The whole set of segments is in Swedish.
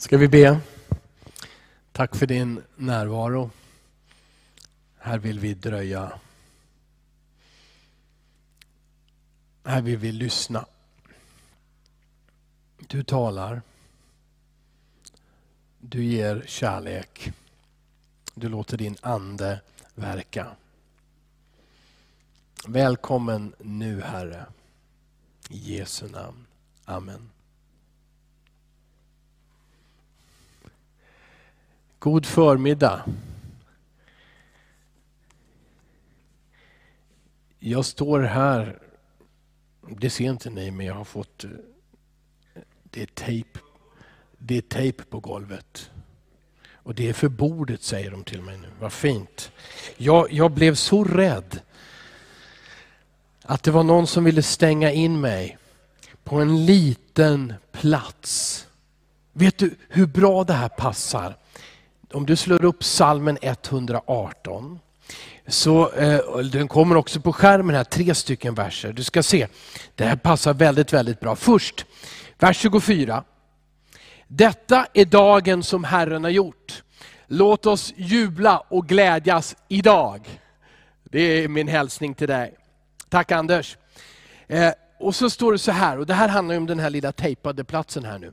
Ska vi be? Tack för din närvaro. Här vill vi dröja. Här vill vi lyssna. Du talar. Du ger kärlek. Du låter din ande verka. Välkommen nu Herre. I Jesu namn. Amen. God förmiddag. Jag står här, det ser inte ni men jag har fått, eh, det är tejp, det är tejp på golvet. Och det är för bordet säger de till mig nu, vad fint. Jag, jag blev så rädd att det var någon som ville stänga in mig på en liten plats. Vet du hur bra det här passar? Om du slår upp salmen 118, så, eh, den kommer också på skärmen här, tre stycken verser. Du ska se, det här passar väldigt, väldigt bra. Först, vers 24. Detta är dagen som Herren har gjort. Låt oss jubla och glädjas idag. Det är min hälsning till dig. Tack Anders. Eh, och så står det så här, och det här handlar om den här lilla tejpade platsen här nu.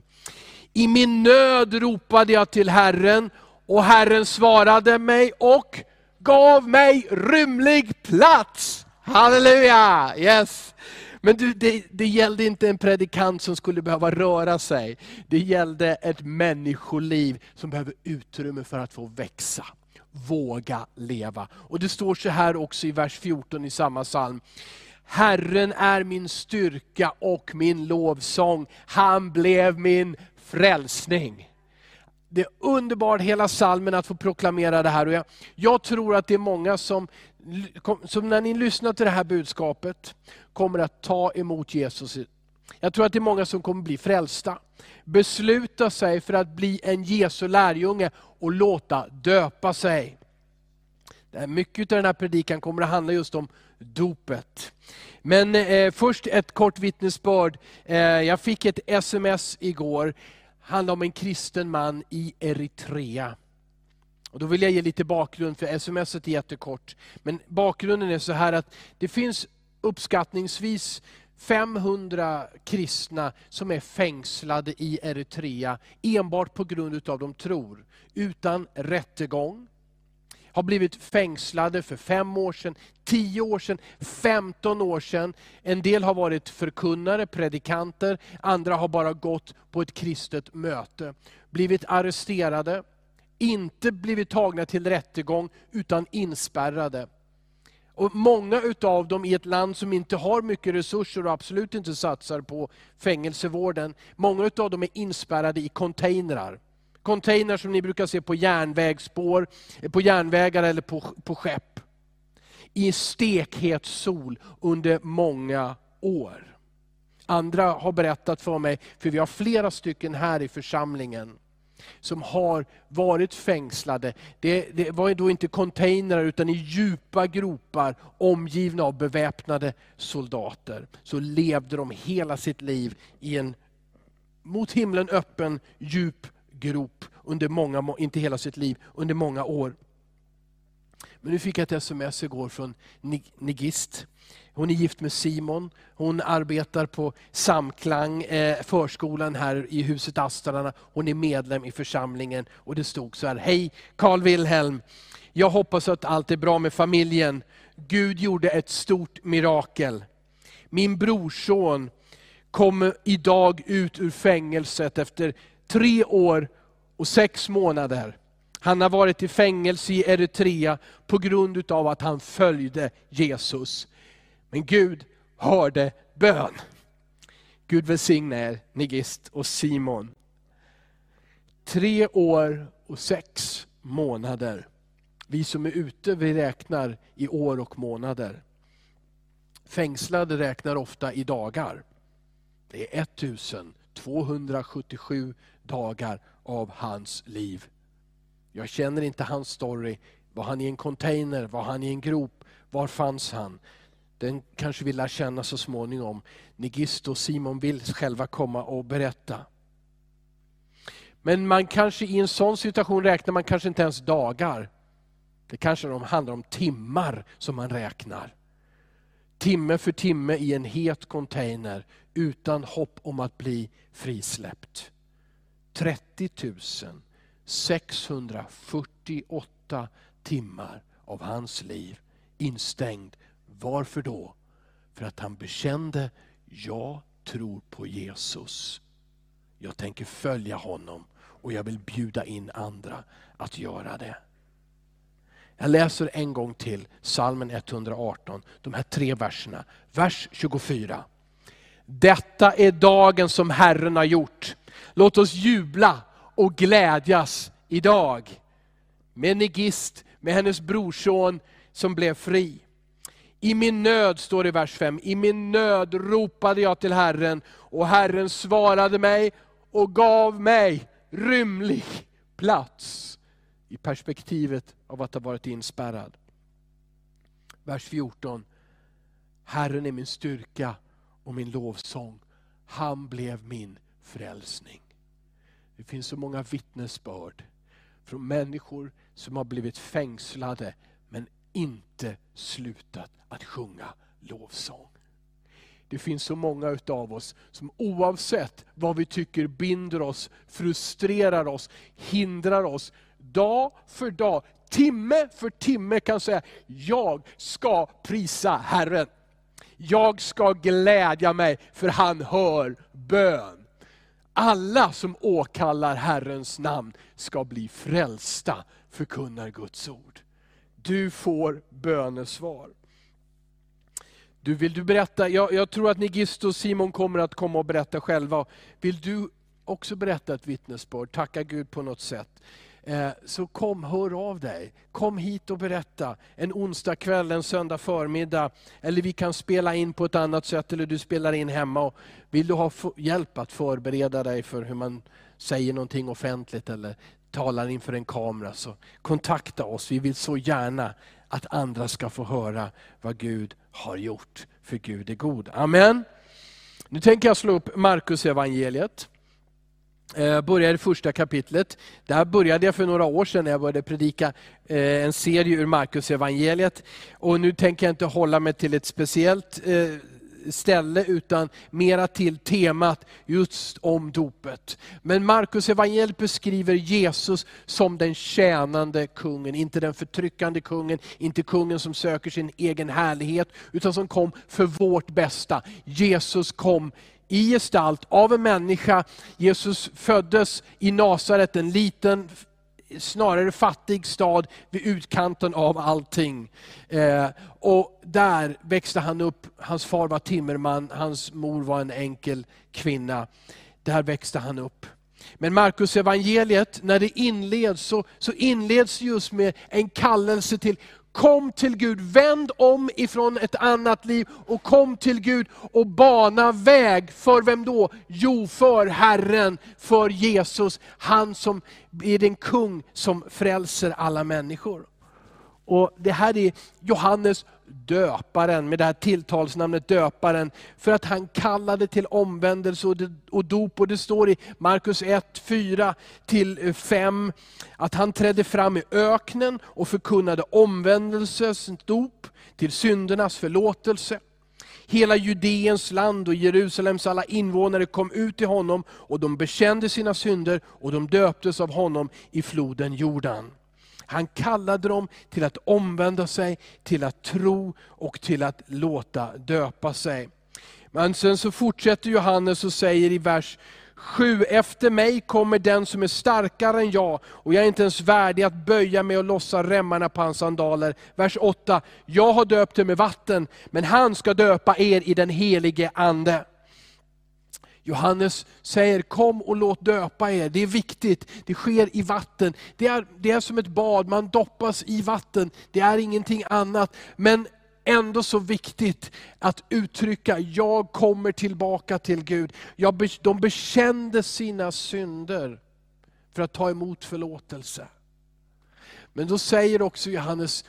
I min nöd ropade jag till Herren och Herren svarade mig och gav mig rymlig plats. Halleluja! Yes. Men du, det, det gällde inte en predikant som skulle behöva röra sig. Det gällde ett människoliv som behöver utrymme för att få växa. Våga leva. Och det står så här också i vers 14 i samma psalm. Herren är min styrka och min lovsång. Han blev min frälsning. Det är underbart hela salmen att få proklamera det här. Och jag, jag tror att det är många som, som när ni lyssnar till det här budskapet, kommer att ta emot Jesus. Jag tror att det är många som kommer bli frälsta. Besluta sig för att bli en Jesu lärjunge och låta döpa sig. Mycket av den här predikan kommer att handla just om dopet. Men eh, först ett kort vittnesbörd. Eh, jag fick ett sms igår handlar om en kristen man i Eritrea. Och då vill jag ge lite bakgrund, för sms är jättekort. Men bakgrunden är så här att det finns uppskattningsvis 500 kristna som är fängslade i Eritrea enbart på grund av att de tror. Utan rättegång, har blivit fängslade för fem år sedan, tio år sedan, 15 år sedan. En del har varit förkunnare, predikanter, andra har bara gått på ett kristet möte. Blivit arresterade, inte blivit tagna till rättegång, utan inspärrade. Och många utav dem i ett land som inte har mycket resurser och absolut inte satsar på fängelsevården, många utav dem är inspärrade i containrar container som ni brukar se på järnvägsspår, eh, på järnvägar eller på, på skepp. I stekhet sol under många år. Andra har berättat för mig, för vi har flera stycken här i församlingen, som har varit fängslade. Det, det, var då inte containrar utan i djupa gropar omgivna av beväpnade soldater. Så levde de hela sitt liv i en mot himlen öppen djup grop under många, inte hela sitt liv, under många år. Men nu fick jag ett sms igår från Nigist. Hon är gift med Simon. Hon arbetar på Samklang, eh, förskolan här i huset Astrarna. Hon är medlem i församlingen. Och det stod så här, hej Carl Wilhelm. Jag hoppas att allt är bra med familjen. Gud gjorde ett stort mirakel. Min brorson kom idag ut ur fängelset efter tre år och sex månader. Han har varit i fängelse i Eritrea på grund av att han följde Jesus. Men Gud hörde bön. Gud välsigne er, Nigist och Simon. Tre år och sex månader. Vi som är ute, vi räknar i år och månader. Fängslade räknar ofta i dagar. Det är 1277 dagar av hans liv. Jag känner inte hans story. Var han i en container? Var han i en grop? Var fanns han? Den kanske vi lär känna så småningom. Nigisto och Simon vill själva komma och berätta. Men man kanske i en sån situation räknar man kanske inte ens dagar. Det kanske handlar om timmar som man räknar. Timme för timme i en het container utan hopp om att bli frisläppt. 30 648 timmar av hans liv instängd. Varför då? För att han bekände, jag tror på Jesus. Jag tänker följa honom och jag vill bjuda in andra att göra det. Jag läser en gång till salmen 118, de här tre verserna. Vers 24. Detta är dagen som Herren har gjort. Låt oss jubla och glädjas idag. Med Negist, med hennes brorson som blev fri. I min nöd, står det i vers 5, i min nöd ropade jag till Herren och Herren svarade mig och gav mig rymlig plats. I perspektivet av att ha varit inspärrad. Vers 14. Herren är min styrka och min lovsång. Han blev min frälsning. Det finns så många vittnesbörd från människor som har blivit fängslade men inte slutat att sjunga lovsång. Det finns så många utav oss som oavsett vad vi tycker binder oss, frustrerar oss, hindrar oss, dag för dag, timme för timme kan säga, jag ska prisa Herren. Jag ska glädja mig för han hör bön. Alla som åkallar Herrens namn ska bli frälsta, förkunnar Guds ord. Du får bönesvar. Du, vill du berätta, jag, jag tror att Nigisto och Simon kommer att komma och berätta själva. Vill du också berätta ett vittnesbörd, tacka Gud på något sätt. Eh, så kom, hör av dig. Kom hit och berätta. En onsdag kväll, en söndag förmiddag. Eller vi kan spela in på ett annat sätt, eller du spelar in hemma. Och vill du ha hjälp att förbereda dig för hur man säger någonting offentligt, eller talar inför en kamera, så kontakta oss. Vi vill så gärna att andra ska få höra vad Gud har gjort. För Gud är god. Amen. Nu tänker jag slå upp Markus evangeliet. Eh, börjar i första kapitlet. Där började jag för några år sedan när jag började predika eh, en serie ur Markus evangeliet. Och nu tänker jag inte hålla mig till ett speciellt eh, ställe utan mera till temat just om dopet. Men Markus evangeliet beskriver Jesus som den tjänande kungen, inte den förtryckande kungen, inte kungen som söker sin egen härlighet, utan som kom för vårt bästa. Jesus kom i gestalt av en människa. Jesus föddes i Nasaret, en liten snarare fattig stad vid utkanten av allting. Eh, och där växte han upp, hans far var timmerman, hans mor var en enkel kvinna. Där växte han upp. Men Markus evangeliet när det inleds, så, så inleds just med en kallelse till Kom till Gud, vänd om ifrån ett annat liv och kom till Gud och bana väg för vem då? Jo, för Herren, för Jesus, han som är den kung som frälser alla människor. Och Det här är Johannes döparen, med det här tilltalsnamnet döparen, för att han kallade till omvändelse och, dop. Och det står i Markus 1, 4-5, att han trädde fram i öknen och förkunnade omvändelsens dop till syndernas förlåtelse. Hela Judeens land och Jerusalems alla invånare kom ut till honom och de bekände sina synder och de döptes av honom i floden Jordan. Han kallade dem till att omvända sig, till att tro och till att låta döpa sig. Men sen så fortsätter Johannes och säger i vers 7, efter mig kommer den som är starkare än jag, och jag är inte ens värdig att böja mig och lossa remmarna på hans sandaler. Vers 8, jag har döpt er med vatten, men han ska döpa er i den helige Ande. Johannes säger kom och låt döpa er, det är viktigt, det sker i vatten. Det är, det är som ett bad, man doppas i vatten, det är ingenting annat. Men ändå så viktigt att uttrycka, jag kommer tillbaka till Gud. Jag, de bekände sina synder för att ta emot förlåtelse. Men då säger också Johannes,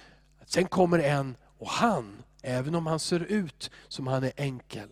sen kommer en och han, även om han ser ut som han är enkel,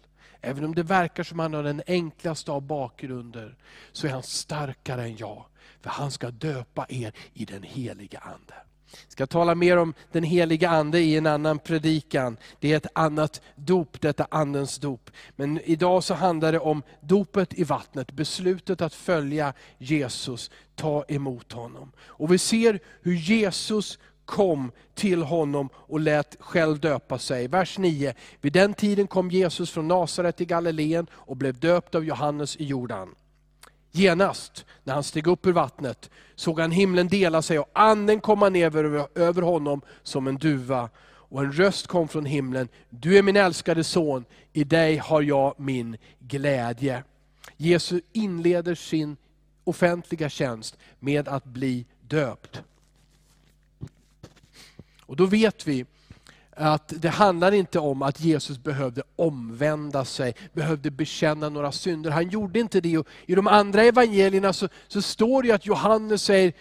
Även om det verkar som han har den enklaste av bakgrunder, så är han starkare än jag. För han ska döpa er i den heliga Ande. Jag ska tala mer om den heliga Ande i en annan predikan. Det är ett annat dop, detta Andens dop. Men idag så handlar det om dopet i vattnet, beslutet att följa Jesus, ta emot honom. Och vi ser hur Jesus kom till honom och lät själv döpa sig. Vers 9. Vid den tiden kom Jesus från Nasaret i Galileen och blev döpt av Johannes i Jordan. Genast, när han steg upp ur vattnet, såg han himlen dela sig och anden komma ner över, över honom som en duva. Och en röst kom från himlen, du är min älskade son, i dig har jag min glädje. Jesus inleder sin offentliga tjänst med att bli döpt. Och då vet vi att det handlar inte om att Jesus behövde omvända sig, behövde bekänna några synder. Han gjorde inte det. I de andra evangelierna så, så står det att Johannes säger,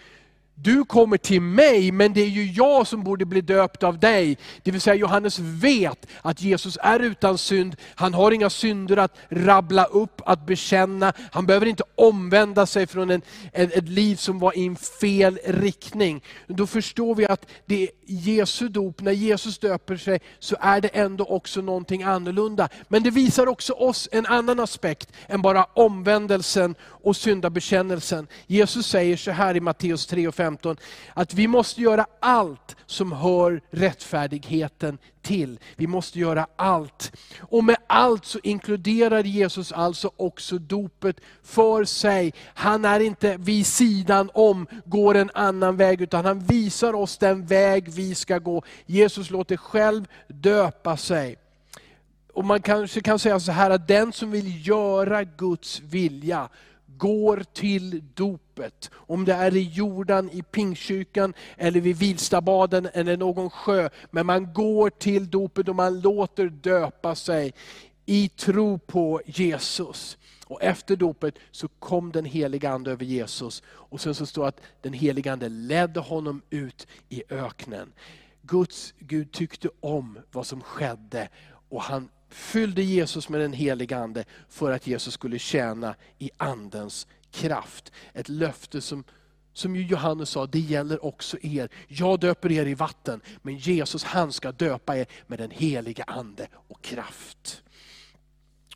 du kommer till mig, men det är ju jag som borde bli döpt av dig. Det vill säga Johannes vet att Jesus är utan synd, han har inga synder att rabbla upp, att bekänna. Han behöver inte omvända sig från en, ett, ett liv som var i en fel riktning. Då förstår vi att det Jesu dop, när Jesus döper sig, så är det ändå också någonting annorlunda. Men det visar också oss en annan aspekt än bara omvändelsen och syndabekännelsen. Jesus säger så här i Matteus 3 och 5, 15, att vi måste göra allt som hör rättfärdigheten till. Vi måste göra allt. Och med allt så inkluderar Jesus alltså också dopet för sig. Han är inte vid sidan om, går en annan väg, utan han visar oss den väg vi ska gå. Jesus låter själv döpa sig. Och Man kanske kan säga så här att den som vill göra Guds vilja, går till dopet. Om det är i Jordan, i Pingstkyrkan, eller vid Vilstabaden eller någon sjö. Men man går till dopet och man låter döpa sig i tro på Jesus. Och efter dopet så kom den heliga Ande över Jesus. Och sen så står det att den heliga Ande ledde honom ut i öknen. Guds Gud tyckte om vad som skedde och han fyllde Jesus med den heliga Ande för att Jesus skulle tjäna i Andens kraft. Ett löfte som, som ju Johannes sa, det gäller också er. Jag döper er i vatten, men Jesus han ska döpa er med den heliga Ande och kraft.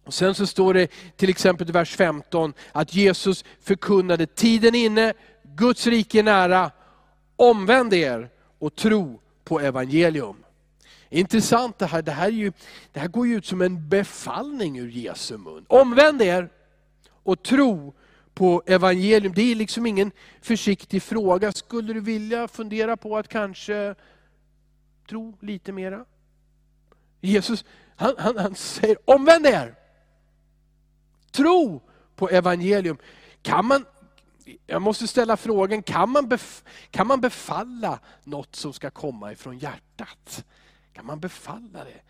Och Sen så står det till exempel i vers 15 att Jesus förkunnade, tiden inne, Guds rike är nära, omvänd er och tro på evangelium. Intressant det här, det här, ju, det här går ju ut som en befallning ur Jesu mun. Omvänd er och tro på evangelium. Det är liksom ingen försiktig fråga. Skulle du vilja fundera på att kanske tro lite mera? Jesus han, han, han säger omvänd er. Tro på evangelium. Kan man, jag måste ställa frågan, kan man, bef, kan man befalla något som ska komma ifrån hjärtat? Kan man befalla det?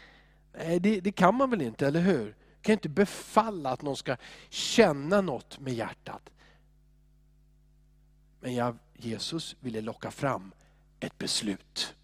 Nej, det, det kan man väl inte, eller hur? Kan inte befalla att någon ska känna något med hjärtat. Men jag, Jesus ville locka fram ett beslut.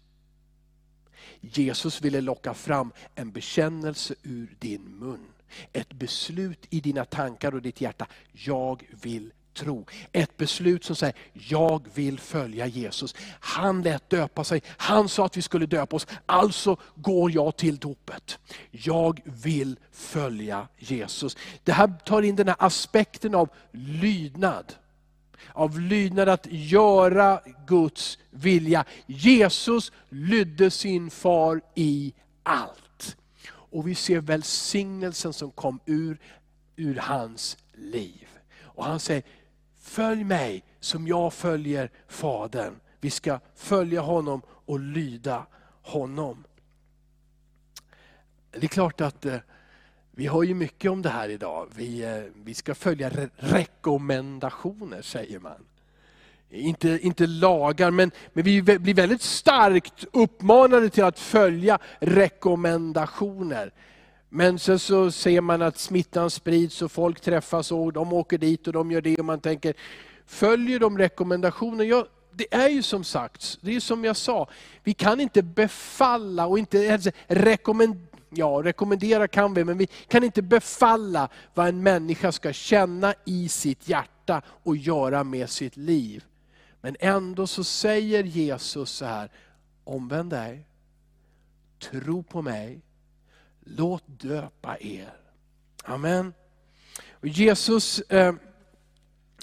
Jesus ville locka fram en bekännelse ur din mun. Ett beslut i dina tankar och ditt hjärta. Jag vill tro. Ett beslut som säger, jag vill följa Jesus. Han lät döpa sig, han sa att vi skulle döpa oss, alltså går jag till dopet. Jag vill följa Jesus. Det här tar in den här aspekten av lydnad. Av lydnad att göra Guds vilja. Jesus lydde sin far i allt. Och vi ser välsignelsen som kom ur, ur hans liv. Och han säger, Följ mig som jag följer Fadern. Vi ska följa honom och lyda honom. Det är klart att eh, vi har ju mycket om det här idag. Vi, eh, vi ska följa re rekommendationer säger man. Inte, inte lagar, men, men vi blir väldigt starkt uppmanade till att följa rekommendationer. Men sen så ser man att smittan sprids och folk träffas och de åker dit och de gör det och man tänker, följer de rekommendationer? Ja, det är ju som sagt, det är som jag sa, vi kan inte befalla och inte ens rekommendera ja, rekommendera kan vi, men vi kan inte befalla vad en människa ska känna i sitt hjärta och göra med sitt liv. Men ändå så säger Jesus så här, omvänd dig, tro på mig, låt döpa er. Amen. Och Jesus, eh,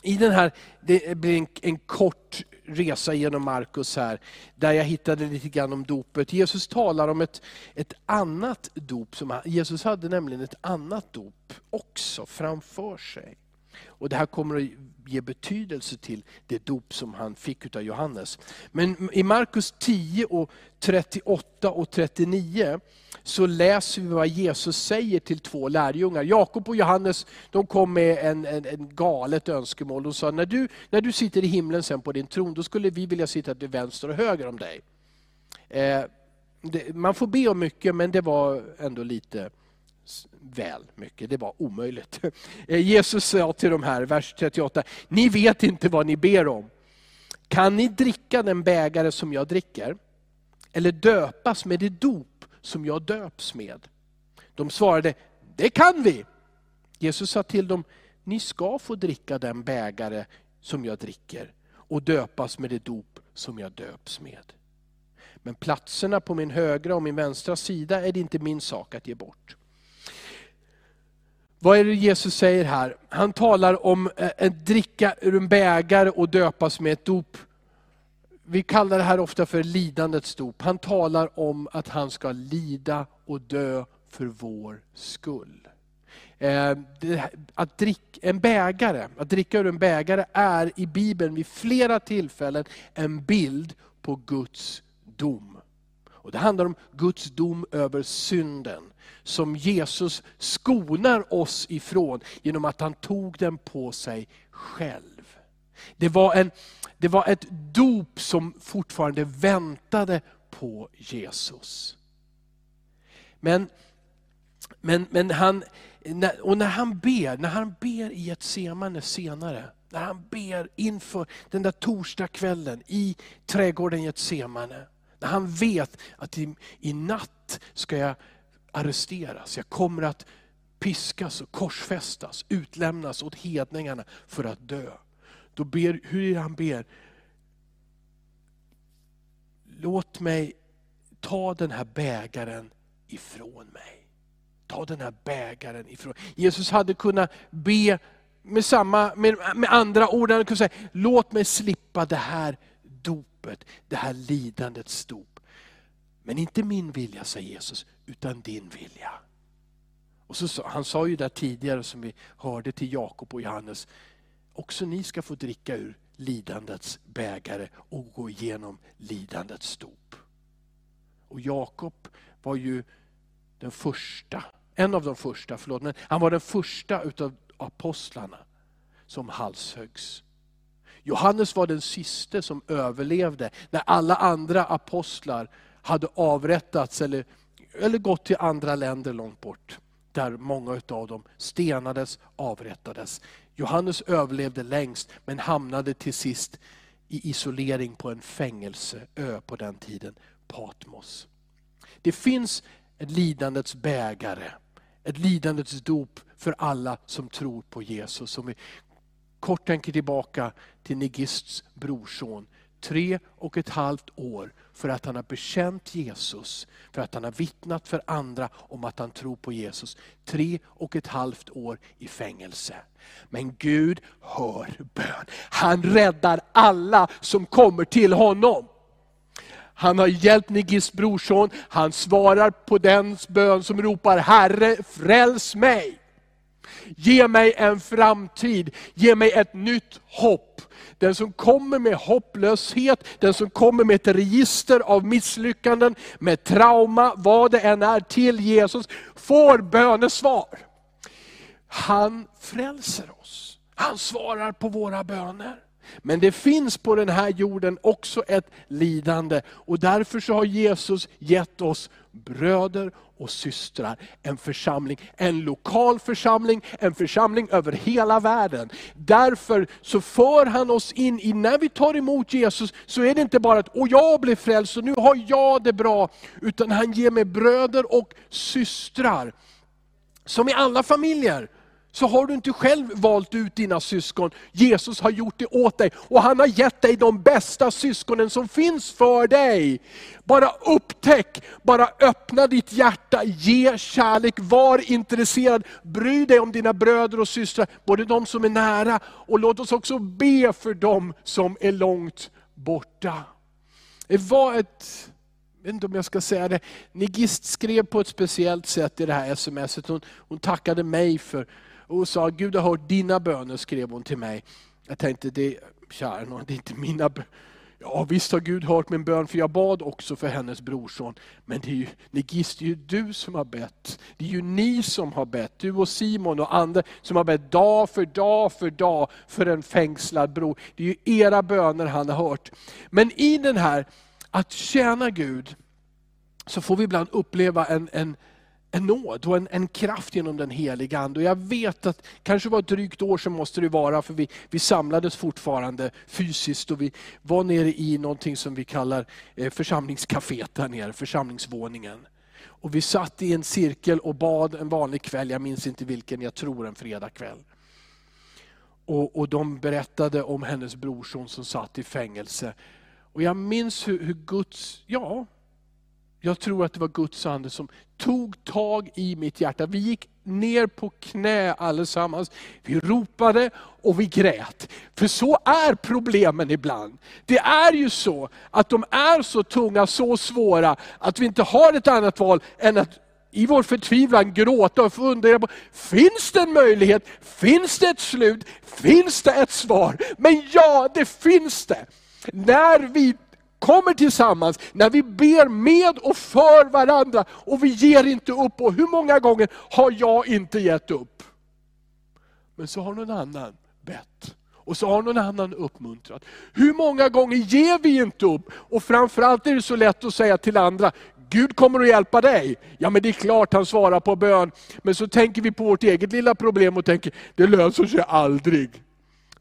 i den här, det blir en, en kort resa genom Markus här, där jag hittade lite grann om dopet. Jesus talar om ett, ett annat dop. Som, Jesus hade nämligen ett annat dop också framför sig. Och Det här kommer att ge betydelse till det dop som han fick av Johannes. Men i Markus 10, och 38 och 39 så läser vi vad Jesus säger till två lärjungar. Jakob och Johannes de kom med en, en, en galet önskemål. De sa, när du, när du sitter i himlen sen på din tron, då skulle vi vilja sitta till vänster och höger om dig. Eh, det, man får be om mycket, men det var ändå lite väl mycket. Det var omöjligt. Eh, Jesus sa till de här, vers 38, ni vet inte vad ni ber om. Kan ni dricka den bägare som jag dricker? Eller döpas med det dop som jag döps med? De svarade, det kan vi. Jesus sa till dem, ni ska få dricka den bägare som jag dricker och döpas med det dop som jag döps med. Men platserna på min högra och min vänstra sida är det inte min sak att ge bort. Vad är det Jesus säger här? Han talar om eh, att dricka ur en bägare och döpas med ett dop. Vi kallar det här ofta för lidandets dop. Han talar om att han ska lida och dö för vår skull. Eh, att, drick, en bägare, att dricka ur en bägare är i Bibeln vid flera tillfällen en bild på Guds dom. Och det handlar om Guds dom över synden som Jesus skonar oss ifrån genom att han tog den på sig själv. Det var, en, det var ett dop som fortfarande väntade på Jesus. Men, men, men han, och när han ber, när han ber i ett semane senare, när han ber inför den där torsdagskvällen i trädgården i när han vet att i, i natt ska jag arresteras. Jag kommer att piskas och korsfästas, utlämnas åt hedningarna för att dö. Då ber, hur är det han ber? Låt mig ta den här bägaren ifrån mig. Ta den här bägaren ifrån Jesus hade kunnat be med, samma, med, med andra ord, han kunde säga, låt mig slippa det här dopet, det här lidandets dop. Men inte min vilja, sa Jesus, utan din vilja. Och så, han sa ju där tidigare, som vi hörde till Jakob och Johannes, också ni ska få dricka ur lidandets bägare och gå igenom lidandets dop. Och Jakob var ju den första, en av de första, förlåt, men han var den första utav apostlarna som halshöggs. Johannes var den siste som överlevde när alla andra apostlar hade avrättats eller, eller gått till andra länder långt bort. Där många av dem stenades, avrättades. Johannes överlevde längst men hamnade till sist i isolering på en fängelseö på den tiden, Patmos. Det finns ett lidandets bägare, ett lidandets dop för alla som tror på Jesus. som vi kort tänker tillbaka till Nigists brorson, tre och ett halvt år för att han har bekänt Jesus, för att han har vittnat för andra om att han tror på Jesus. Tre och ett halvt år i fängelse. Men Gud hör bön. Han räddar alla som kommer till honom. Han har hjälpt Nigis brorson, han svarar på den bön som ropar Herre fräls mig. Ge mig en framtid, ge mig ett nytt hopp. Den som kommer med hopplöshet, den som kommer med ett register av misslyckanden, med trauma, vad det än är, till Jesus, får bönesvar. Han frälser oss. Han svarar på våra böner. Men det finns på den här jorden också ett lidande och därför så har Jesus gett oss bröder och systrar, en församling, en lokal församling, en församling över hela världen. Därför så för han oss in i, när vi tar emot Jesus, så är det inte bara att och jag blev frälst och nu har jag det bra, utan han ger mig bröder och systrar, som i alla familjer, så har du inte själv valt ut dina syskon. Jesus har gjort det åt dig och han har gett dig de bästa syskonen som finns för dig. Bara upptäck, bara öppna ditt hjärta, ge kärlek, var intresserad. Bry dig om dina bröder och systrar, både de som är nära och låt oss också be för dem som är långt borta. Det var ett jag vet inte om jag ska säga det, Nigist skrev på ett speciellt sätt i det här smset. Hon, hon tackade mig för, och sa, Gud har hört dina böner, skrev hon till mig. Jag tänkte, det, kära någon, det är inte mina böner. Ja visst har Gud hört min bön, för jag bad också för hennes brorson. Men det är ju, Nigist, det är ju du som har bett. Det är ju ni som har bett, du och Simon och andra som har bett dag för dag för dag för en fängslad bror. Det är ju era böner han har hört. Men i den här, att tjäna Gud, så får vi ibland uppleva en, en, en nåd och en, en kraft genom den heliga Ande. Och jag vet att, kanske var ett drygt år sedan måste det vara, för vi, vi samlades fortfarande fysiskt och vi var nere i någonting som vi kallar eh, församlingscaféet där nere, församlingsvåningen. Och vi satt i en cirkel och bad en vanlig kväll, jag minns inte vilken, jag tror en fredagkväll. Och, och de berättade om hennes brorson som satt i fängelse. Och jag minns hur, hur Guds, ja, jag tror att det var Guds ande som tog tag i mitt hjärta. Vi gick ner på knä allesammans. Vi ropade och vi grät. För så är problemen ibland. Det är ju så att de är så tunga, så svåra, att vi inte har ett annat val än att i vår förtvivlan gråta och fundera på, finns det en möjlighet? Finns det ett slut? Finns det ett svar? Men ja, det finns det. När vi kommer tillsammans, när vi ber med och för varandra och vi ger inte upp. Och hur många gånger har jag inte gett upp? Men så har någon annan bett. Och så har någon annan uppmuntrat. Hur många gånger ger vi inte upp? Och framförallt är det så lätt att säga till andra, Gud kommer att hjälpa dig. Ja men det är klart han svarar på bön. Men så tänker vi på vårt eget lilla problem och tänker, det löser sig aldrig.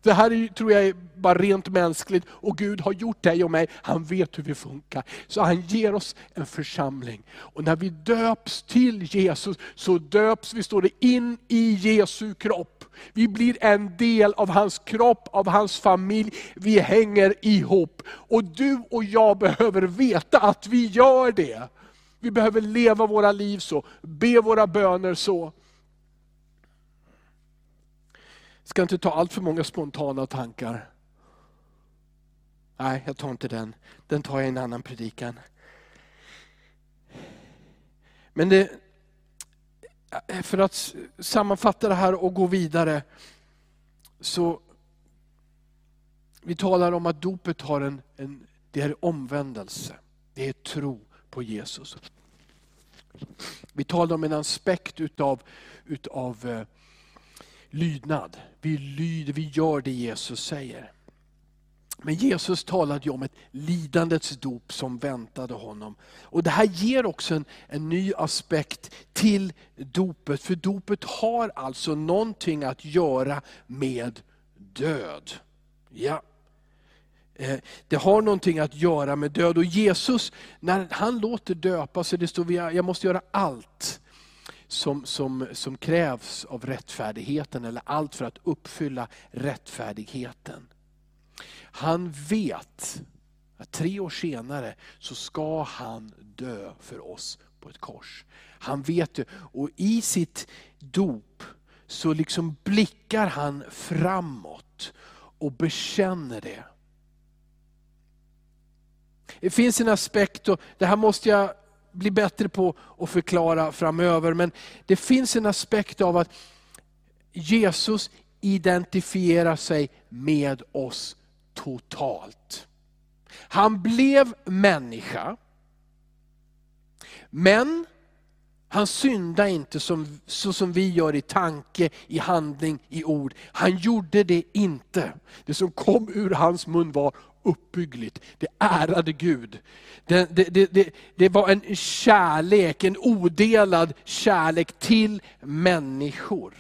Det här är, tror jag är bara rent mänskligt och Gud har gjort dig och mig, han vet hur vi funkar. Så han ger oss en församling. Och när vi döps till Jesus så döps vi, står det, in i Jesu kropp. Vi blir en del av hans kropp, av hans familj. Vi hänger ihop. Och du och jag behöver veta att vi gör det. Vi behöver leva våra liv så, be våra böner så. Jag Ska inte ta allt för många spontana tankar. Nej, jag tar inte den. Den tar jag i en annan predikan. Men det, för att sammanfatta det här och gå vidare. Så Vi talar om att dopet har en, en det är omvändelse. Det är tro på Jesus. Vi talar om en aspekt utav, utav eh, lydnad. Vi lyder, vi gör det Jesus säger. Men Jesus talade ju om ett lidandets dop som väntade honom. Och Det här ger också en, en ny aspekt till dopet, för dopet har alltså någonting att göra med död. Ja. Eh, det har någonting att göra med död. Och Jesus, när han låter döpa sig, det står jag måste göra allt som, som, som krävs av rättfärdigheten, eller allt för att uppfylla rättfärdigheten. Han vet att tre år senare så ska han dö för oss på ett kors. Han vet det, och i sitt dop så liksom blickar han framåt och bekänner det. Det finns en aspekt, och det här måste jag bli bättre på att förklara framöver, men det finns en aspekt av att Jesus identifierar sig med oss totalt. Han blev människa, men han syndade inte som, så som vi gör i tanke, i handling, i ord. Han gjorde det inte. Det som kom ur hans mun var uppbyggligt. Det ärade Gud. Det, det, det, det, var en kärlek, en odelad kärlek till människor.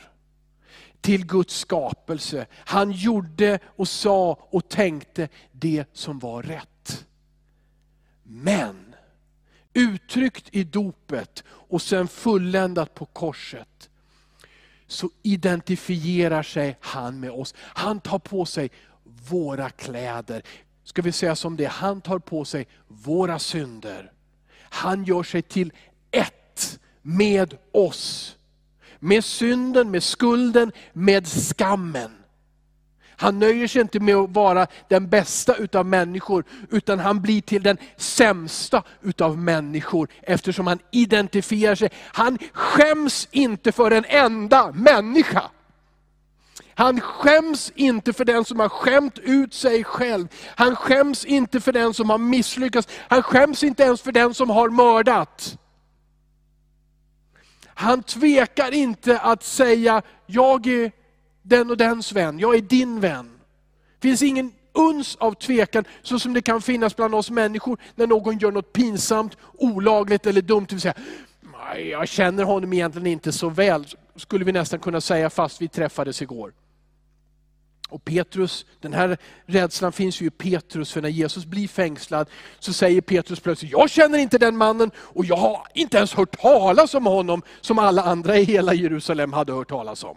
Till Guds skapelse. Han gjorde och sa och tänkte det som var rätt. Men uttryckt i dopet och sen fulländat på korset, så identifierar sig han med oss. Han tar på sig våra kläder. Ska vi säga som det, han tar på sig våra synder. Han gör sig till ett med oss. Med synden, med skulden, med skammen. Han nöjer sig inte med att vara den bästa utav människor, utan han blir till den sämsta utav människor, eftersom han identifierar sig. Han skäms inte för en enda människa. Han skäms inte för den som har skämt ut sig själv. Han skäms inte för den som har misslyckats. Han skäms inte ens för den som har mördat. Han tvekar inte att säga, jag är den och dens vän, jag är din vän. Det finns ingen uns av tvekan, så som det kan finnas bland oss människor, när någon gör något pinsamt, olagligt eller dumt. Det vill säga, jag känner honom egentligen inte så väl, skulle vi nästan kunna säga fast vi träffades igår. Och Petrus, den här rädslan finns ju i Petrus, för när Jesus blir fängslad så säger Petrus plötsligt, jag känner inte den mannen och jag har inte ens hört talas om honom som alla andra i hela Jerusalem hade hört talas om.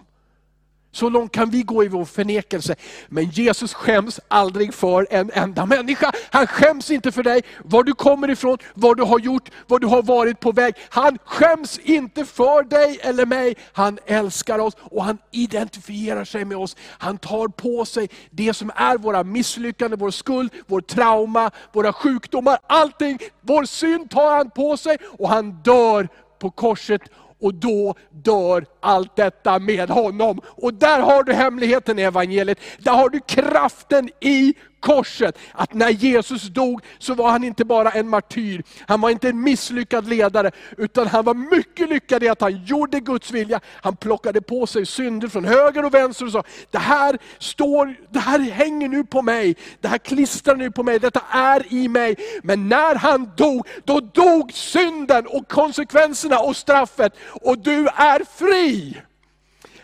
Så långt kan vi gå i vår förnekelse. Men Jesus skäms aldrig för en enda människa. Han skäms inte för dig, var du kommer ifrån, vad du har gjort, vad du har varit på väg. Han skäms inte för dig eller mig. Han älskar oss och han identifierar sig med oss. Han tar på sig det som är våra misslyckanden, vår skuld, vår trauma, våra sjukdomar, allting. Vår synd tar han på sig och han dör på korset och då dör allt detta med honom. Och där har du hemligheten i evangeliet. Där har du kraften i korset. Att när Jesus dog så var han inte bara en martyr, han var inte en misslyckad ledare, utan han var mycket lyckad i att han gjorde Guds vilja. Han plockade på sig synder från höger och vänster och sa, det här, står, det här hänger nu på mig, det här klistrar nu på mig, detta är i mig. Men när han dog, då dog synden och konsekvenserna och straffet och du är fri.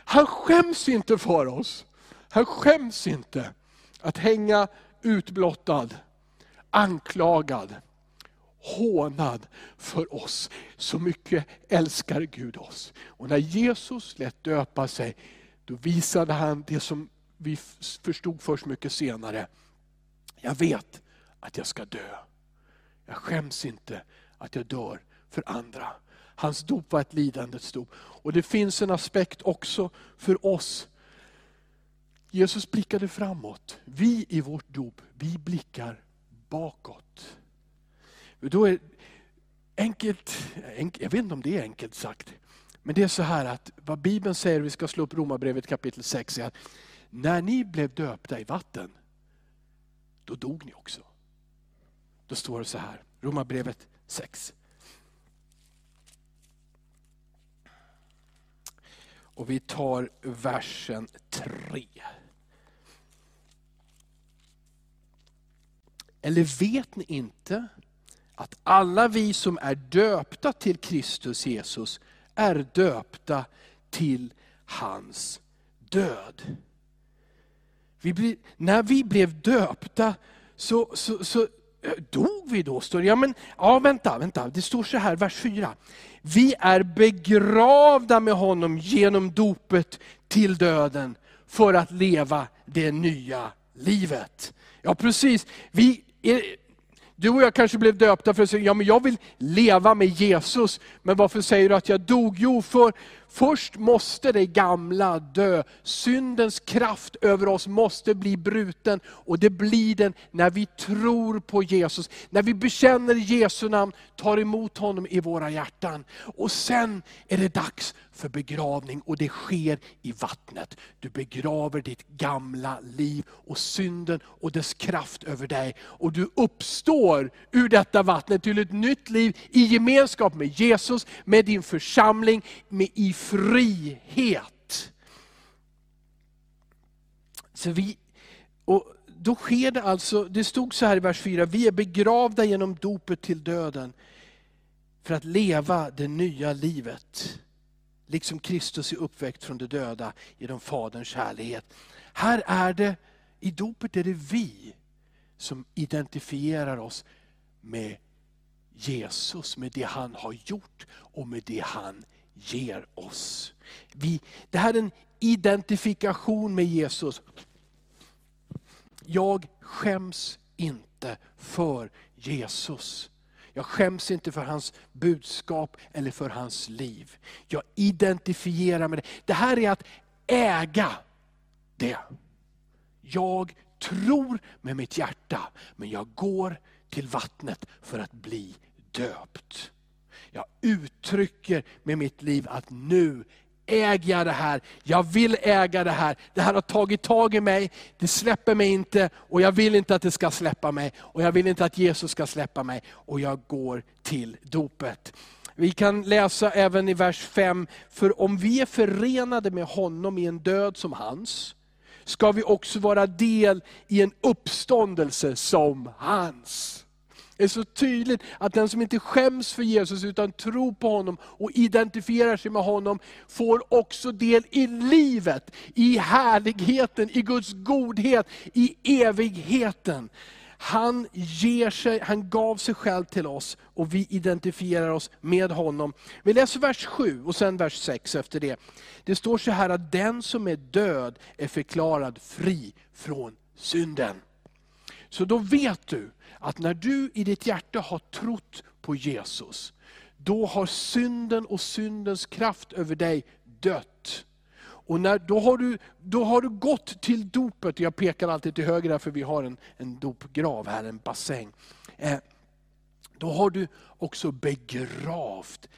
Han skäms inte för oss. Han skäms inte att hänga utblottad, anklagad, hånad för oss. Så mycket älskar Gud oss. Och när Jesus lät döpa sig, då visade han det som vi förstod först mycket senare. Jag vet att jag ska dö. Jag skäms inte att jag dör för andra. Hans dop var ett lidandets dop. Och det finns en aspekt också för oss Jesus blickade framåt. Vi i vårt dop, vi blickar bakåt. Då är enkelt, jag vet inte om det är enkelt sagt, men det är så här att vad Bibeln säger, vi ska slå upp Romarbrevet kapitel 6, är att när ni blev döpta i vatten, då dog ni också. Då står det så här, Romarbrevet 6. Och vi tar versen 3. Eller vet ni inte att alla vi som är döpta till Kristus Jesus är döpta till hans död. Vi blir, när vi blev döpta så, så, så dog vi då? Står det. Ja, men, ja, vänta, vänta, det står så här, vers 4. Vi är begravda med honom genom dopet till döden för att leva det nya livet. Ja precis, vi du och jag kanske blev döpta för att säga, ja men jag vill leva med Jesus. Men varför säger du att jag dog? Jo, för Först måste det gamla dö. Syndens kraft över oss måste bli bruten. Och det blir den när vi tror på Jesus. När vi bekänner Jesu namn, tar emot honom i våra hjärtan. Och sen är det dags för begravning och det sker i vattnet. Du begraver ditt gamla liv och synden och dess kraft över dig. Och du uppstår ur detta vattnet till ett nytt liv i gemenskap med Jesus, med din församling, med i frihet. Så vi, och då sker det alltså, det stod så här i vers 4, vi är begravda genom dopet till döden för att leva det nya livet. Liksom Kristus är uppväckt från de döda genom Faderns kärlighet. Här är det, i dopet är det vi som identifierar oss med Jesus, med det han har gjort och med det han ger oss. Vi, det här är en identifikation med Jesus. Jag skäms inte för Jesus. Jag skäms inte för hans budskap eller för hans liv. Jag identifierar med det. Det här är att äga det. Jag tror med mitt hjärta, men jag går till vattnet för att bli döpt. Jag uttrycker med mitt liv att nu äger jag det här. Jag vill äga det här. Det här har tagit tag i mig, det släpper mig inte och jag vill inte att det ska släppa mig. Och jag vill inte att Jesus ska släppa mig. Och jag går till dopet. Vi kan läsa även i vers 5, för om vi är förenade med honom i en död som hans, ska vi också vara del i en uppståndelse som hans. Det är så tydligt att den som inte skäms för Jesus utan tror på honom och identifierar sig med honom, får också del i livet, i härligheten, i Guds godhet, i evigheten. Han, ger sig, han gav sig själv till oss och vi identifierar oss med honom. Vi läser vers 7 och sen vers 6 efter det. Det står så här att den som är död är förklarad fri från synden. Så då vet du att när du i ditt hjärta har trott på Jesus, då har synden och syndens kraft över dig dött. Och när, då, har du, då har du gått till dopet, jag pekar alltid till höger här för vi har en, en dopgrav här, en bassäng. Eh, då har du också begravt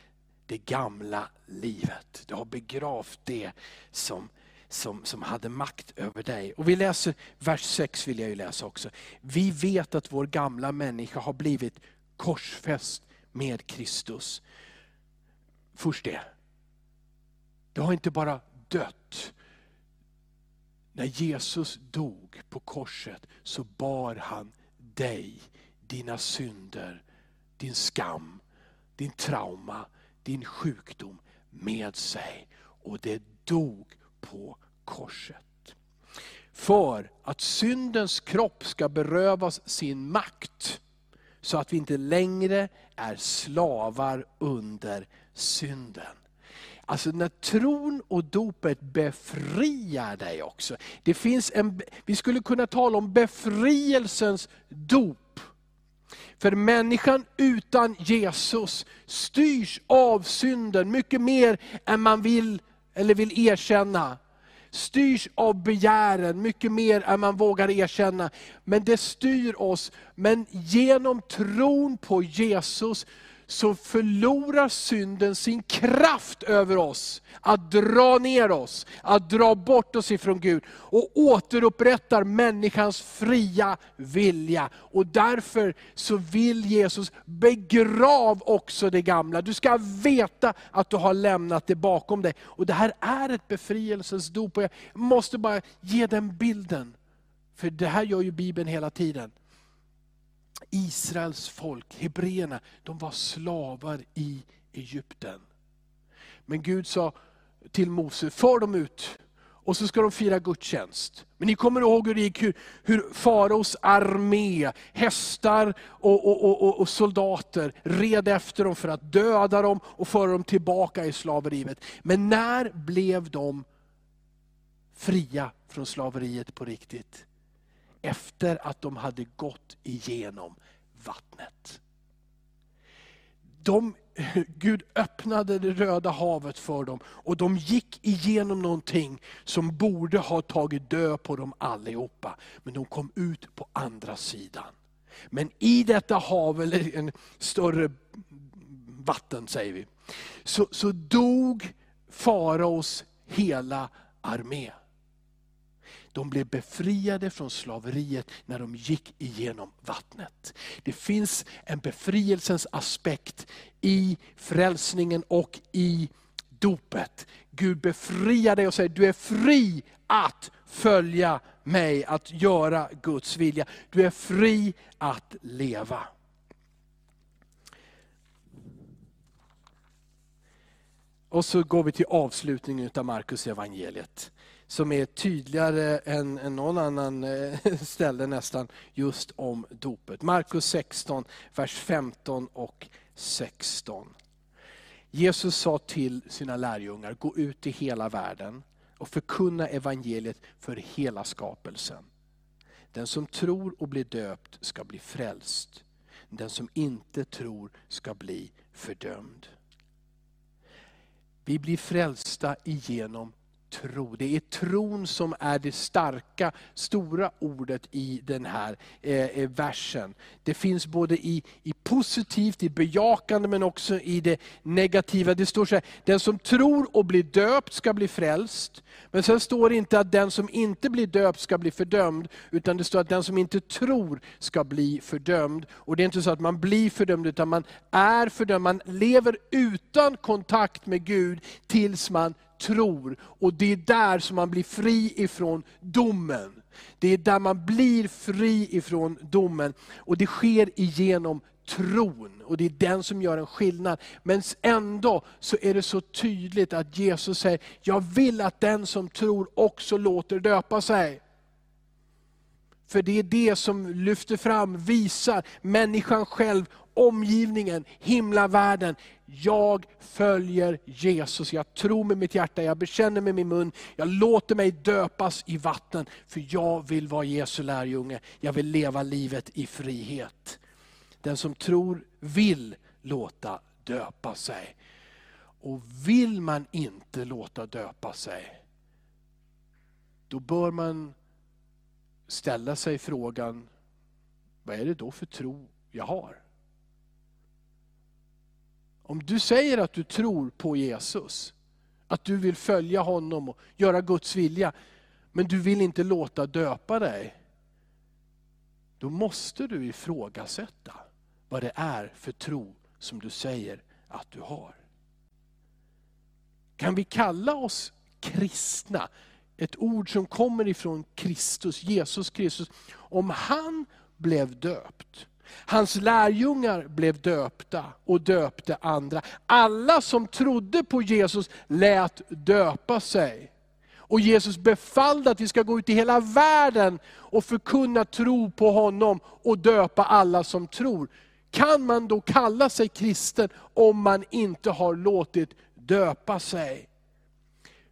det gamla livet. Du har begravt det som som, som hade makt över dig. Och Vi läser vers 6 vill jag ju läsa också. Vi vet att vår gamla människa har blivit korsfäst med Kristus. Först det. Det har inte bara dött. När Jesus dog på korset så bar han dig, dina synder, din skam, din trauma, din sjukdom med sig. Och det dog på korset. För att syndens kropp ska berövas sin makt, så att vi inte längre är slavar under synden. Alltså när tron och dopet befriar dig också. Det finns en, vi skulle kunna tala om befrielsens dop. För människan utan Jesus styrs av synden mycket mer än man vill eller vill erkänna. Styrs av begären mycket mer än man vågar erkänna. Men det styr oss. Men genom tron på Jesus så förlorar synden sin kraft över oss. Att dra ner oss, att dra bort oss ifrån Gud. Och återupprättar människans fria vilja. Och därför så vill Jesus begrav också det gamla. Du ska veta att du har lämnat det bakom dig. Och det här är ett befrielsens dop. Och Jag måste bara ge den bilden. För det här gör ju Bibeln hela tiden. Israels folk, hebreerna, de var slavar i Egypten. Men Gud sa till Mose, för dem ut och så ska de fira gudstjänst. Men ni kommer ihåg hur det gick, hur, hur faraos armé, hästar och, och, och, och, soldater red efter dem för att döda dem och föra dem tillbaka i slaveriet. Men när blev de fria från slaveriet på riktigt? Efter att de hade gått igenom vattnet. De, Gud öppnade det röda havet för dem och de gick igenom någonting som borde ha tagit död på dem allihopa. Men de kom ut på andra sidan. Men i detta hav, eller en större vatten säger vi, så, så dog faraos hela armé. De blev befriade från slaveriet när de gick igenom vattnet. Det finns en befrielsens aspekt i frälsningen och i dopet. Gud befriar dig och säger, du är fri att följa mig, att göra Guds vilja. Du är fri att leva. Och så går vi till avslutningen av Markus evangeliet som är tydligare än, än någon annan eh, ställe nästan, just om dopet. Markus 16, vers 15 och 16. Jesus sa till sina lärjungar, gå ut i hela världen och förkunna evangeliet för hela skapelsen. Den som tror och blir döpt ska bli frälst. Den som inte tror ska bli fördömd. Vi blir frälsta igenom tro. Det är tron som är det starka, stora ordet i den här eh, eh, versen. Det finns både i, i positivt, i bejakande, men också i det negativa. Det står så här, den som tror och blir döpt ska bli frälst. Men sen står det inte att den som inte blir döpt ska bli fördömd, utan det står att den som inte tror ska bli fördömd. Och det är inte så att man blir fördömd, utan man är fördömd. Man lever utan kontakt med Gud tills man tror. Och det är där som man blir fri ifrån domen. Det är där man blir fri ifrån domen. Och det sker igenom tron. Och det är den som gör en skillnad. Men ändå så är det så tydligt att Jesus säger, jag vill att den som tror också låter döpa sig. För det är det som lyfter fram, visar människan själv omgivningen, himlavärlden. Jag följer Jesus, jag tror med mitt hjärta, jag bekänner med min mun, jag låter mig döpas i vatten, för jag vill vara Jesu lärjunge. Jag vill leva livet i frihet. Den som tror vill låta döpa sig. Och vill man inte låta döpa sig, då bör man ställa sig frågan, vad är det då för tro jag har? Om du säger att du tror på Jesus, att du vill följa honom och göra Guds vilja, men du vill inte låta döpa dig, då måste du ifrågasätta vad det är för tro som du säger att du har. Kan vi kalla oss kristna? Ett ord som kommer ifrån Kristus, Jesus Kristus. Om han blev döpt, Hans lärjungar blev döpta och döpte andra. Alla som trodde på Jesus lät döpa sig. Och Jesus befallde att vi ska gå ut i hela världen och förkunna tro på honom och döpa alla som tror. Kan man då kalla sig kristen om man inte har låtit döpa sig?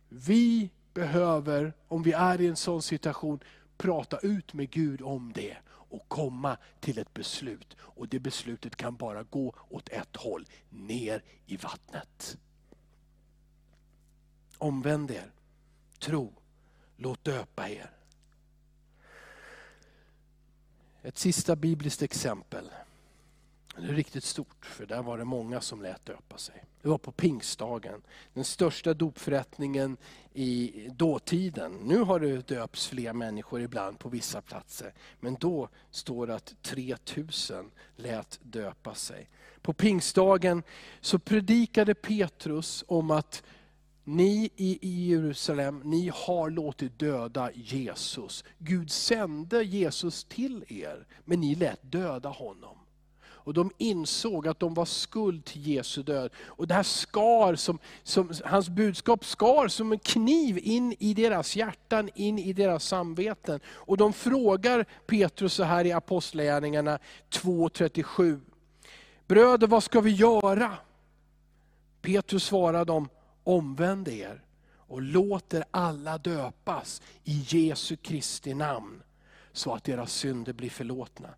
Vi behöver, om vi är i en sån situation, prata ut med Gud om det och komma till ett beslut. Och det beslutet kan bara gå åt ett håll, ner i vattnet. Omvänd er, tro, låt döpa er. Ett sista bibliskt exempel. Det är riktigt stort, för där var det många som lät döpa sig. Det var på pingstdagen, den största dopförrättningen i dåtiden. Nu har det döpts fler människor ibland på vissa platser, men då står det att 3000 lät döpa sig. På pingstdagen så predikade Petrus om att ni i Jerusalem, ni har låtit döda Jesus. Gud sände Jesus till er, men ni lät döda honom. Och de insåg att de var skuld till Jesu död. Och det här skar, som, som, hans budskap skar som en kniv in i deras hjärtan, in i deras samveten. Och de frågar Petrus så här i Apostlagärningarna 2.37. Bröder, vad ska vi göra? Petrus svarade dem, omvänd er och låter alla döpas i Jesu Kristi namn, så att deras synder blir förlåtna.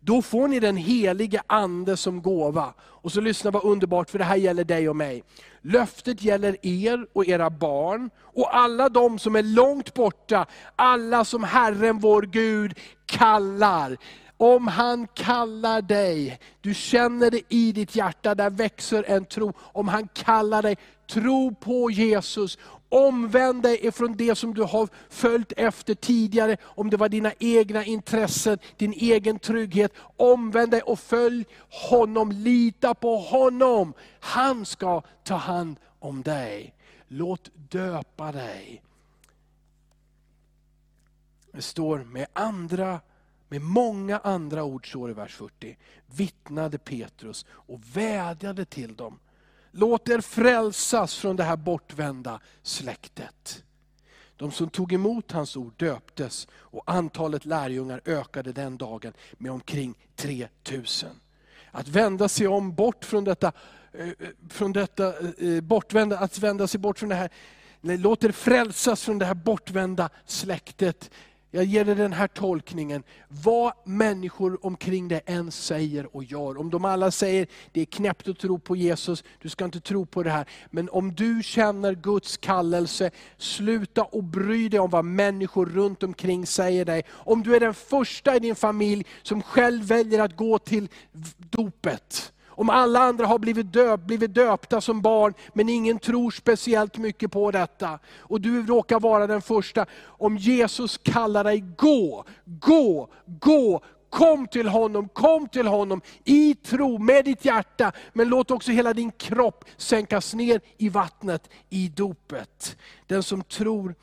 Då får ni den helige ande som gåva. Och så lyssna vad underbart, för det här gäller dig och mig. Löftet gäller er och era barn, och alla de som är långt borta, alla som Herren vår Gud kallar. Om han kallar dig, du känner det i ditt hjärta, där växer en tro. Om han kallar dig, tro på Jesus Omvänd dig ifrån det som du har följt efter tidigare, om det var dina egna intressen, din egen trygghet. Omvänd dig och följ honom, lita på honom. Han ska ta hand om dig. Låt döpa dig. Det står med andra med många andra ord, står i vers 40, vittnade Petrus och vädjade till dem Låt er frälsas från det här bortvända släktet. De som tog emot hans ord döptes och antalet lärjungar ökade den dagen med omkring 3000. Att vända sig om bort från detta eh, eh, från detta eh, bortvända, att vända sig bort från det här. Låt er frälsas från det här bortvända släktet. Jag ger dig den här tolkningen. Vad människor omkring dig än säger och gör. Om de alla säger, det är knäppt att tro på Jesus, du ska inte tro på det här. Men om du känner Guds kallelse, sluta och bry dig om vad människor runt omkring säger dig. Om du är den första i din familj som själv väljer att gå till dopet. Om alla andra har blivit, döpt, blivit döpta som barn, men ingen tror speciellt mycket på detta. Och du råkar vara den första. Om Jesus kallar dig, gå, gå, gå. Kom till honom, kom till honom i tro med ditt hjärta. Men låt också hela din kropp sänkas ner i vattnet i dopet. Den som tror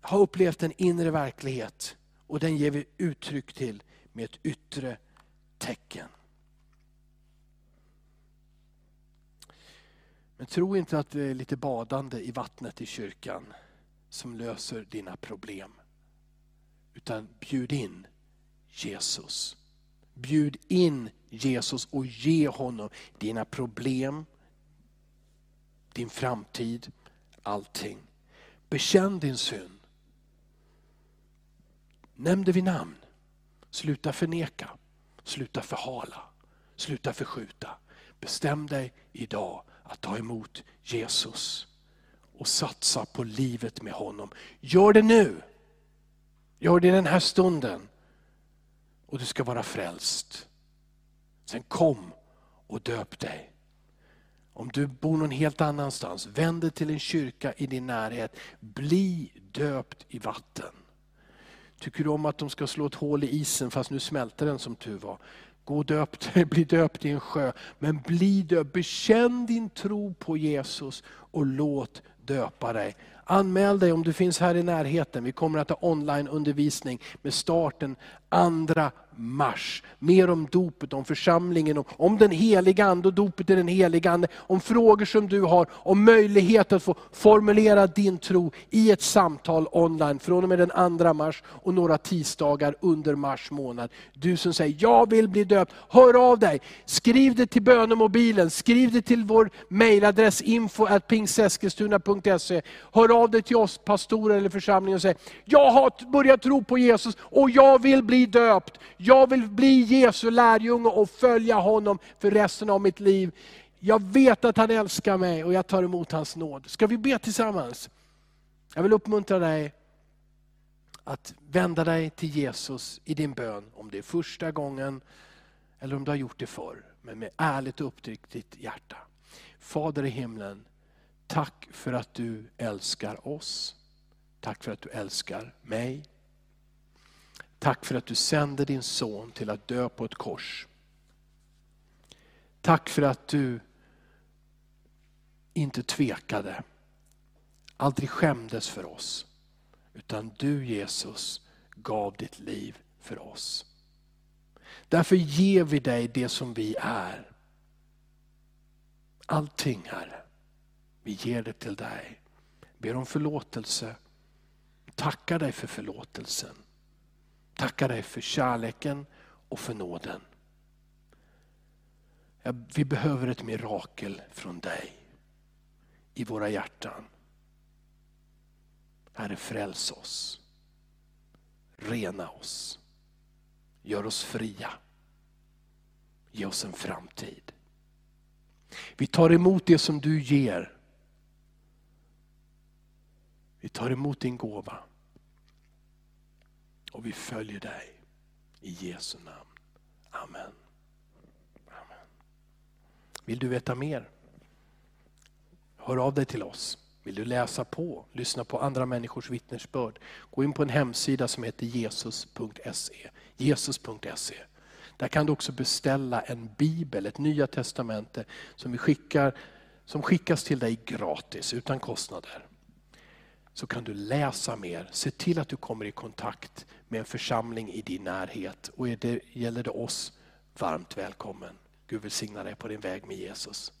har upplevt en inre verklighet och den ger vi uttryck till med ett yttre tecken. Men tro inte att det är lite badande i vattnet i kyrkan som löser dina problem. Utan bjud in Jesus. Bjud in Jesus och ge honom dina problem, din framtid, allting. Bekänn din synd. Nämn det vid namn. Sluta förneka, sluta förhala, sluta förskjuta. Bestäm dig idag att ta emot Jesus och satsa på livet med honom. Gör det nu. Gör det i den här stunden. Och du ska vara frälst. Sen kom och döp dig. Om du bor någon helt annanstans, vänd dig till en kyrka i din närhet. Bli döpt i vatten. Tycker du om att de ska slå ett hål i isen fast nu smälter den som tur var. Gå och döp bli döpt i en sjö. Men bli döpt, bekänn din tro på Jesus och låt döpa dig. Anmäl dig om du finns här i närheten. Vi kommer att ha onlineundervisning med starten 2 mars. Mer om dopet, om församlingen, om den heliga Ande och dopet i den heliga Ande. Om frågor som du har, om möjlighet att få formulera din tro i ett samtal online från och med den 2 mars och några tisdagar under mars månad. Du som säger, jag vill bli döpt, hör av dig. Skriv det till bönemobilen, skriv det till vår mejladress info Hör av dig till oss pastorer eller församlingen och säg, jag har börjat tro på Jesus och jag vill bli döpt. Jag vill bli Jesu lärjunge och följa honom för resten av mitt liv. Jag vet att han älskar mig och jag tar emot hans nåd. Ska vi be tillsammans? Jag vill uppmuntra dig att vända dig till Jesus i din bön, om det är första gången eller om du har gjort det förr, men med ärligt och uppriktigt hjärta. Fader i himlen, tack för att du älskar oss. Tack för att du älskar mig. Tack för att du sände din son till att dö på ett kors. Tack för att du inte tvekade, aldrig skämdes för oss. Utan du Jesus gav ditt liv för oss. Därför ger vi dig det som vi är. Allting Herre, vi ger det till dig. Ber om förlåtelse, tackar dig för förlåtelsen. Tackar dig för kärleken och för nåden. Vi behöver ett mirakel från dig i våra hjärtan. Herre, fräls oss. Rena oss. Gör oss fria. Ge oss en framtid. Vi tar emot det som du ger. Vi tar emot din gåva. Och vi följer dig. I Jesu namn. Amen. Amen. Vill du veta mer? Hör av dig till oss. Vill du läsa på, lyssna på andra människors vittnesbörd? Gå in på en hemsida som heter jesus.se. Jesus.se. Där kan du också beställa en bibel, ett nya testamente som, vi skickar, som skickas till dig gratis utan kostnader så kan du läsa mer. Se till att du kommer i kontakt med en församling i din närhet. Och det, gäller det oss, varmt välkommen. Gud välsigna dig på din väg med Jesus.